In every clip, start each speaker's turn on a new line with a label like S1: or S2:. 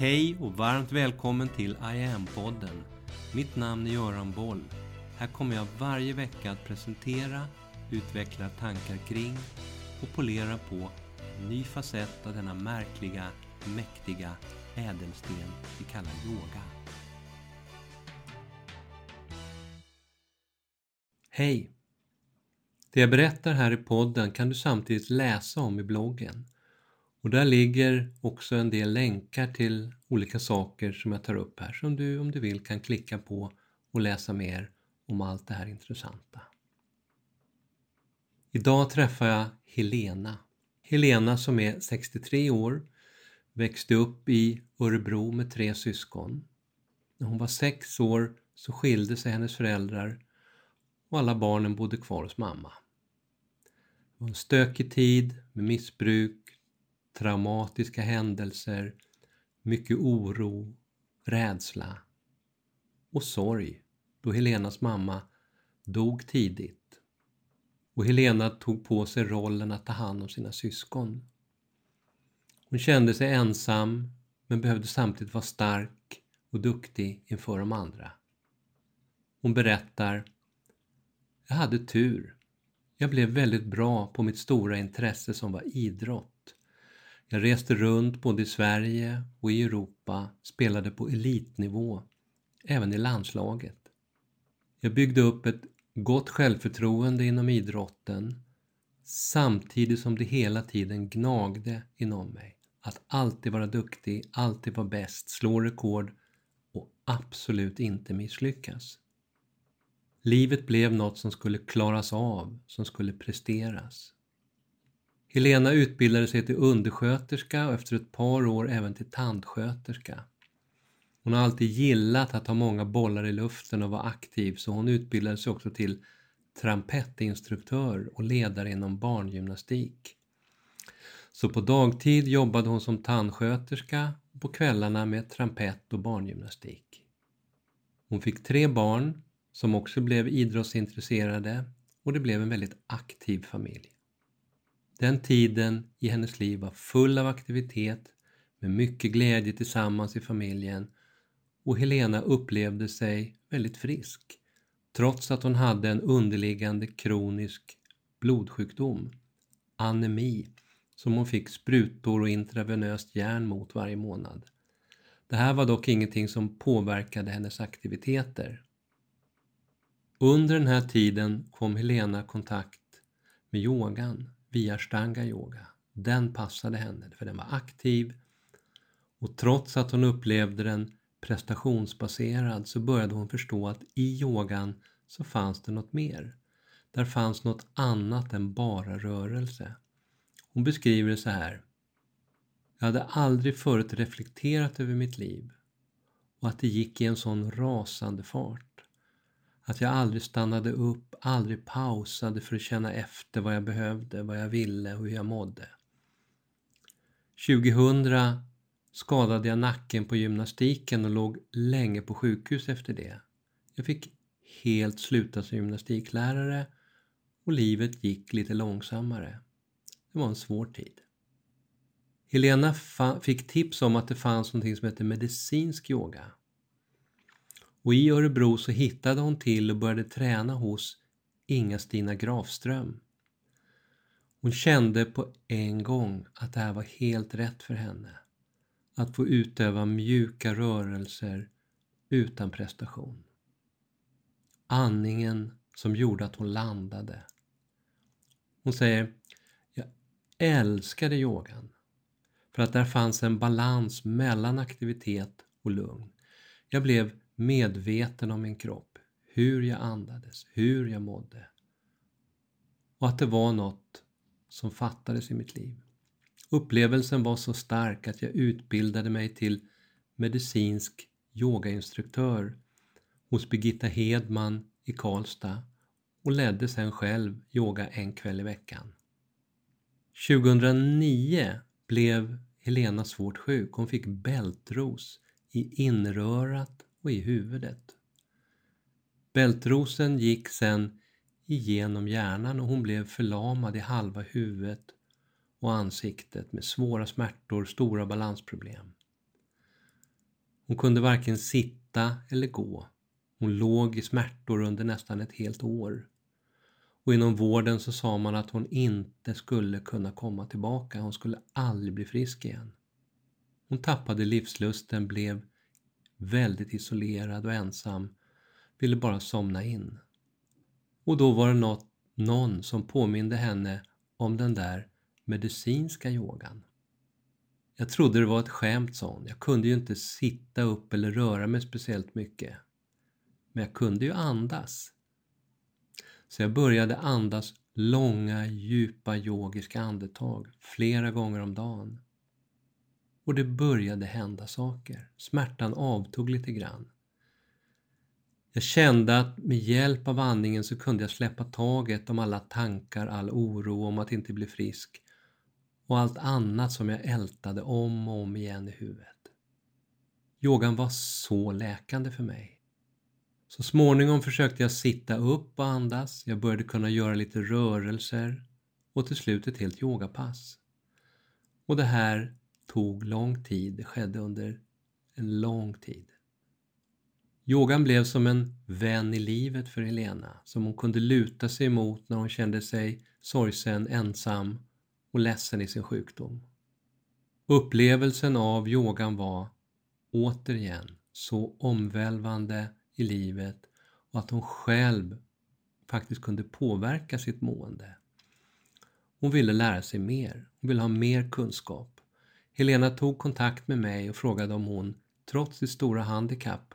S1: Hej och varmt välkommen till I am-podden. Mitt namn är Göran Boll. Här kommer jag varje vecka att presentera, utveckla tankar kring och polera på en ny facett av denna märkliga, mäktiga ädelsten vi kallar yoga. Hej! Det jag berättar här i podden kan du samtidigt läsa om i bloggen. Och där ligger också en del länkar till olika saker som jag tar upp här som du om du vill kan klicka på och läsa mer om allt det här intressanta. Idag träffar jag Helena. Helena som är 63 år, växte upp i Örebro med tre syskon. När hon var sex år så skilde sig hennes föräldrar och alla barnen bodde kvar hos mamma. Det var en stökig tid med missbruk, traumatiska händelser, mycket oro, rädsla och sorg då Helenas mamma dog tidigt och Helena tog på sig rollen att ta hand om sina syskon. Hon kände sig ensam men behövde samtidigt vara stark och duktig inför de andra. Hon berättar Jag hade tur. Jag blev väldigt bra på mitt stora intresse som var idrott. Jag reste runt både i Sverige och i Europa, spelade på elitnivå, även i landslaget. Jag byggde upp ett gott självförtroende inom idrotten samtidigt som det hela tiden gnagde inom mig. Att alltid vara duktig, alltid vara bäst, slå rekord och absolut inte misslyckas. Livet blev något som skulle klaras av, som skulle presteras. Helena utbildade sig till undersköterska och efter ett par år även till tandsköterska. Hon har alltid gillat att ha många bollar i luften och vara aktiv så hon utbildade sig också till trampettinstruktör och ledare inom barngymnastik. Så på dagtid jobbade hon som tandsköterska och på kvällarna med trampett och barngymnastik. Hon fick tre barn som också blev idrottsintresserade och det blev en väldigt aktiv familj. Den tiden i hennes liv var full av aktivitet med mycket glädje tillsammans i familjen och Helena upplevde sig väldigt frisk trots att hon hade en underliggande kronisk blodsjukdom, anemi, som hon fick sprutor och intravenöst järn mot varje månad. Det här var dock ingenting som påverkade hennes aktiviteter. Under den här tiden kom Helena i kontakt med yogan via stanga yoga. Den passade henne för den var aktiv och trots att hon upplevde den prestationsbaserad så började hon förstå att i yogan så fanns det något mer. Där fanns något annat än bara rörelse. Hon beskriver det så här. Jag hade aldrig förut reflekterat över mitt liv och att det gick i en sån rasande fart. Att jag aldrig stannade upp, aldrig pausade för att känna efter vad jag behövde, vad jag ville och hur jag mådde. 2000 skadade jag nacken på gymnastiken och låg länge på sjukhus efter det. Jag fick helt sluta som gymnastiklärare och livet gick lite långsammare. Det var en svår tid. Helena fick tips om att det fanns något som heter medicinsk yoga. Och i Örebro så hittade hon till och började träna hos Inga-Stina Grafström. Hon kände på en gång att det här var helt rätt för henne. Att få utöva mjuka rörelser utan prestation. Andningen som gjorde att hon landade. Hon säger, jag älskade yogan för att där fanns en balans mellan aktivitet och lugn. Jag blev medveten om min kropp, hur jag andades, hur jag mådde. Och att det var något som fattades i mitt liv. Upplevelsen var så stark att jag utbildade mig till medicinsk yogainstruktör hos Birgitta Hedman i Karlstad och ledde sen själv yoga en kväll i veckan. 2009 blev Helena svårt sjuk. Hon fick bältros i inrörat och i huvudet. Bältrosen gick sen igenom hjärnan och hon blev förlamad i halva huvudet och ansiktet med svåra smärtor, stora balansproblem. Hon kunde varken sitta eller gå. Hon låg i smärtor under nästan ett helt år. Och inom vården så sa man att hon inte skulle kunna komma tillbaka. Hon skulle aldrig bli frisk igen. Hon tappade livslusten, blev väldigt isolerad och ensam, ville bara somna in. Och då var det något, någon som påminde henne om den där medicinska yogan. Jag trodde det var ett skämt, sa hon. Jag kunde ju inte sitta upp eller röra mig speciellt mycket. Men jag kunde ju andas. Så jag började andas långa, djupa yogiska andetag flera gånger om dagen. Och det började hända saker. Smärtan avtog lite grann. Jag kände att med hjälp av andningen så kunde jag släppa taget om alla tankar, all oro om att inte bli frisk och allt annat som jag ältade om och om igen i huvudet. Yogan var så läkande för mig. Så småningom försökte jag sitta upp och andas, jag började kunna göra lite rörelser och till slut ett helt yogapass. Och det här tog lång tid, det skedde under en lång tid. Yogan blev som en vän i livet för Helena, som hon kunde luta sig emot när hon kände sig sorgsen, ensam och ledsen i sin sjukdom. Upplevelsen av yogan var, återigen, så omvälvande i livet och att hon själv faktiskt kunde påverka sitt mående. Hon ville lära sig mer, hon ville ha mer kunskap. Helena tog kontakt med mig och frågade om hon, trots sitt stora handikapp,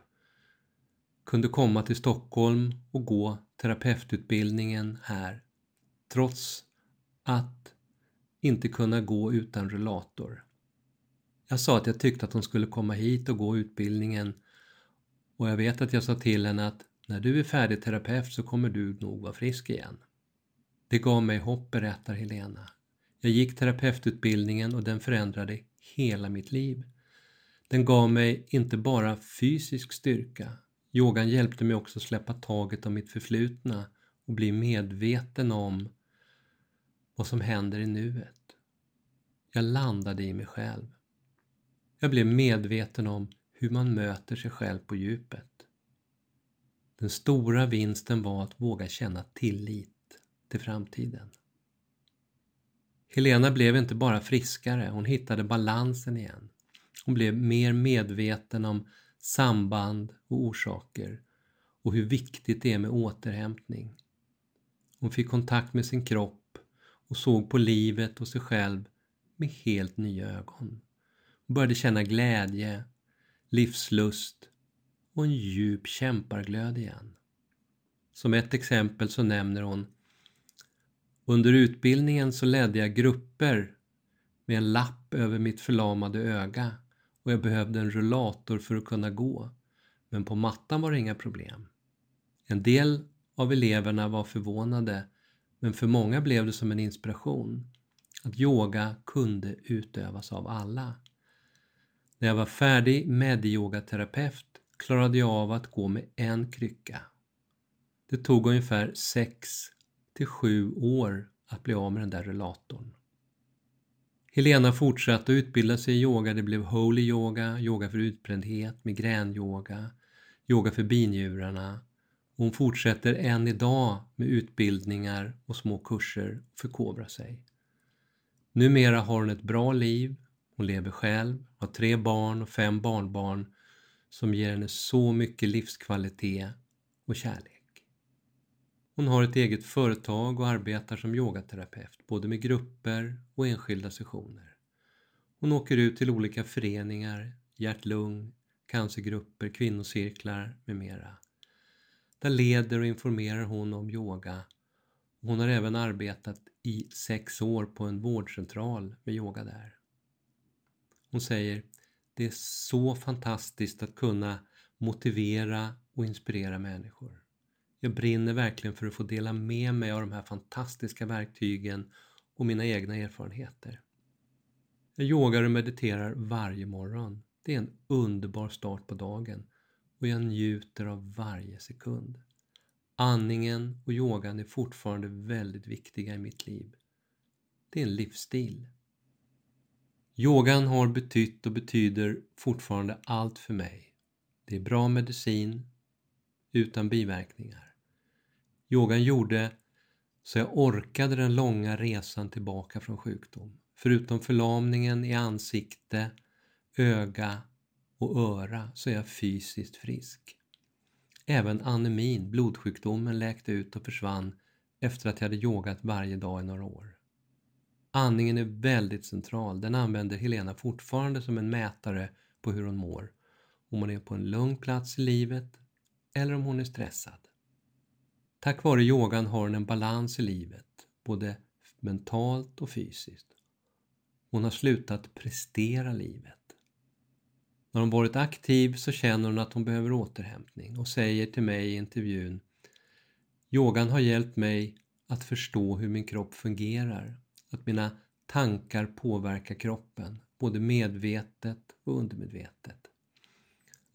S1: kunde komma till Stockholm och gå terapeututbildningen här, trots att inte kunna gå utan rullator. Jag sa att jag tyckte att hon skulle komma hit och gå utbildningen och jag vet att jag sa till henne att när du är färdig terapeut så kommer du nog vara frisk igen. Det gav mig hopp, berättar Helena. Jag gick terapeututbildningen och den förändrade hela mitt liv. Den gav mig inte bara fysisk styrka. Yogan hjälpte mig också släppa taget om mitt förflutna och bli medveten om vad som händer i nuet. Jag landade i mig själv. Jag blev medveten om hur man möter sig själv på djupet. Den stora vinsten var att våga känna tillit till framtiden. Helena blev inte bara friskare, hon hittade balansen igen. Hon blev mer medveten om samband och orsaker och hur viktigt det är med återhämtning. Hon fick kontakt med sin kropp och såg på livet och sig själv med helt nya ögon. Hon började känna glädje, livslust och en djup kämparglöd igen. Som ett exempel så nämner hon under utbildningen så ledde jag grupper med en lapp över mitt förlamade öga och jag behövde en rullator för att kunna gå. Men på mattan var det inga problem. En del av eleverna var förvånade men för många blev det som en inspiration. Att yoga kunde utövas av alla. När jag var färdig med-yogaterapeut klarade jag av att gå med en krycka. Det tog ungefär 6 till sju år att bli av med den där rullatorn. Helena fortsatte att utbilda sig i yoga. Det blev holy yoga, yoga för utbrändhet, migränyoga, yoga för binjurarna. Hon fortsätter än idag med utbildningar och små kurser och förkovrar sig. Numera har hon ett bra liv, hon lever själv, har tre barn och fem barnbarn som ger henne så mycket livskvalitet och kärlek. Hon har ett eget företag och arbetar som yogaterapeut, både med grupper och enskilda sessioner. Hon åker ut till olika föreningar, hjärt-lung, cancergrupper, kvinnocirklar med mera. Där leder och informerar hon om yoga. Hon har även arbetat i sex år på en vårdcentral med yoga där. Hon säger, det är så fantastiskt att kunna motivera och inspirera människor. Jag brinner verkligen för att få dela med mig av de här fantastiska verktygen och mina egna erfarenheter. Jag yogar och mediterar varje morgon. Det är en underbar start på dagen och jag njuter av varje sekund. Andningen och yogan är fortfarande väldigt viktiga i mitt liv. Det är en livsstil. Yogan har betytt och betyder fortfarande allt för mig. Det är bra medicin utan biverkningar. Yogan gjorde så jag orkade den långa resan tillbaka från sjukdom. Förutom förlamningen i ansikte, öga och öra så är jag fysiskt frisk. Även anemin, blodsjukdomen, läkte ut och försvann efter att jag hade yogat varje dag i några år. Andningen är väldigt central. Den använder Helena fortfarande som en mätare på hur hon mår. Om hon är på en lugn plats i livet eller om hon är stressad. Tack vare yogan har hon en balans i livet, både mentalt och fysiskt. Hon har slutat prestera livet. När hon varit aktiv så känner hon att hon behöver återhämtning och säger till mig i intervjun Yogan har hjälpt mig att förstå hur min kropp fungerar, att mina tankar påverkar kroppen, både medvetet och undermedvetet.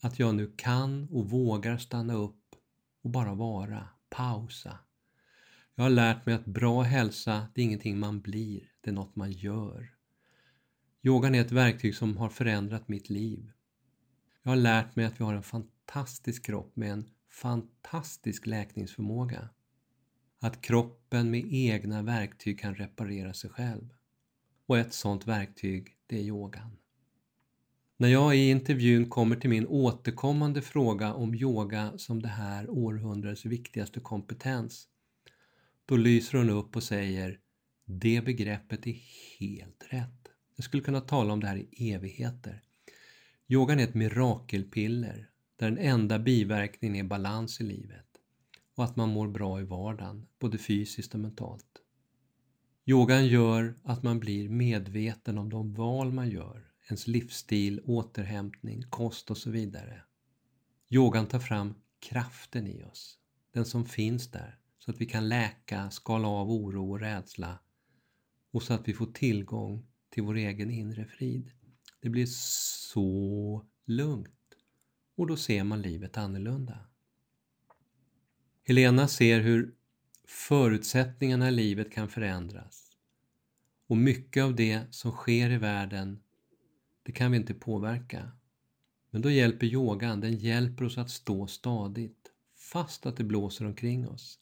S1: Att jag nu kan och vågar stanna upp och bara vara, pausa. Jag har lärt mig att bra hälsa, det är ingenting man blir, det är något man gör. Yogan är ett verktyg som har förändrat mitt liv. Jag har lärt mig att vi har en fantastisk kropp med en fantastisk läkningsförmåga. Att kroppen med egna verktyg kan reparera sig själv. Och ett sådant verktyg, det är yogan. När jag i intervjun kommer till min återkommande fråga om yoga som det här århundradets viktigaste kompetens, då lyser hon upp och säger det begreppet är helt rätt. Jag skulle kunna tala om det här i evigheter. Yogan är ett mirakelpiller där den enda biverkningen är balans i livet och att man mår bra i vardagen, både fysiskt och mentalt. Yogan gör att man blir medveten om de val man gör, ens livsstil, återhämtning, kost och så vidare. Yogan tar fram kraften i oss, den som finns där, så att vi kan läka, skala av oro och rädsla och så att vi får tillgång till vår egen inre frid. Det blir så lugnt och då ser man livet annorlunda. Helena ser hur förutsättningarna i livet kan förändras och mycket av det som sker i världen det kan vi inte påverka. Men då hjälper yogan, den hjälper oss att stå stadigt fast att det blåser omkring oss.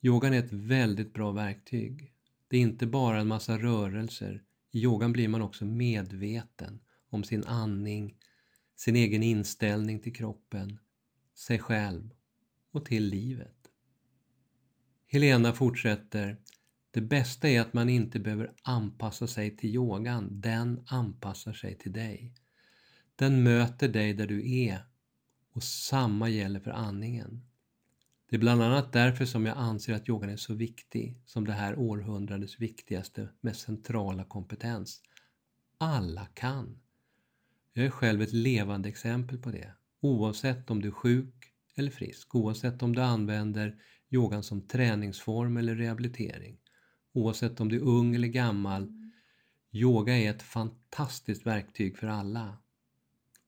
S1: Yogan är ett väldigt bra verktyg. Det är inte bara en massa rörelser. I yogan blir man också medveten om sin andning, sin egen inställning till kroppen, sig själv och till livet. Helena fortsätter det bästa är att man inte behöver anpassa sig till yogan, den anpassar sig till dig. Den möter dig där du är och samma gäller för andningen. Det är bland annat därför som jag anser att yogan är så viktig som det här århundradets viktigaste, med centrala kompetens. Alla kan. Jag är själv ett levande exempel på det. Oavsett om du är sjuk eller frisk, oavsett om du använder yogan som träningsform eller rehabilitering, oavsett om du är ung eller gammal. Yoga är ett fantastiskt verktyg för alla.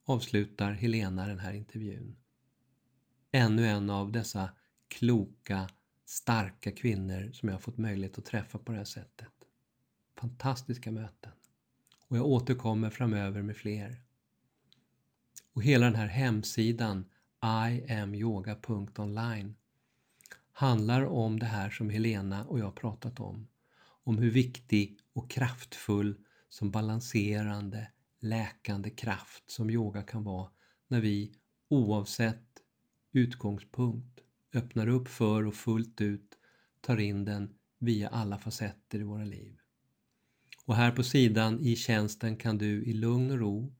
S1: Avslutar Helena den här intervjun. Ännu en av dessa kloka, starka kvinnor som jag har fått möjlighet att träffa på det här sättet. Fantastiska möten. Och jag återkommer framöver med fler. Och hela den här hemsidan iamyoga.online handlar om det här som Helena och jag pratat om om hur viktig och kraftfull som balanserande, läkande kraft som yoga kan vara när vi oavsett utgångspunkt öppnar upp för och fullt ut tar in den via alla facetter i våra liv. Och här på sidan i tjänsten kan du i lugn och ro,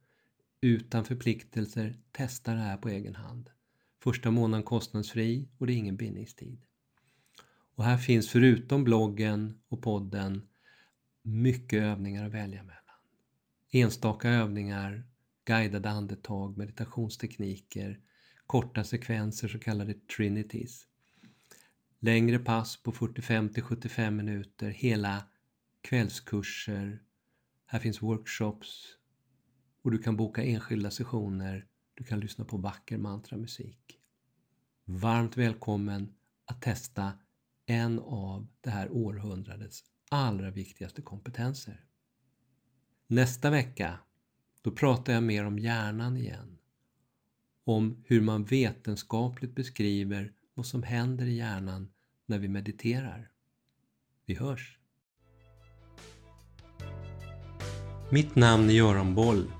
S1: utan förpliktelser, testa det här på egen hand. Första månaden kostnadsfri och det är ingen bindningstid. Och här finns förutom bloggen och podden mycket övningar att välja mellan. Enstaka övningar, guidade andetag, meditationstekniker, korta sekvenser, så kallade trinities. Längre pass på 45 till 75 minuter, hela kvällskurser. Här finns workshops och du kan boka enskilda sessioner. Du kan lyssna på vacker mantramusik. Varmt välkommen att testa en av det här århundradets allra viktigaste kompetenser. Nästa vecka, då pratar jag mer om hjärnan igen. Om hur man vetenskapligt beskriver vad som händer i hjärnan när vi mediterar. Vi hörs! Mitt namn är Göran Boll.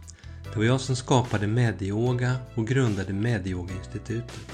S1: Det var jag som skapade Medyoga och grundade Medyoga-institutet.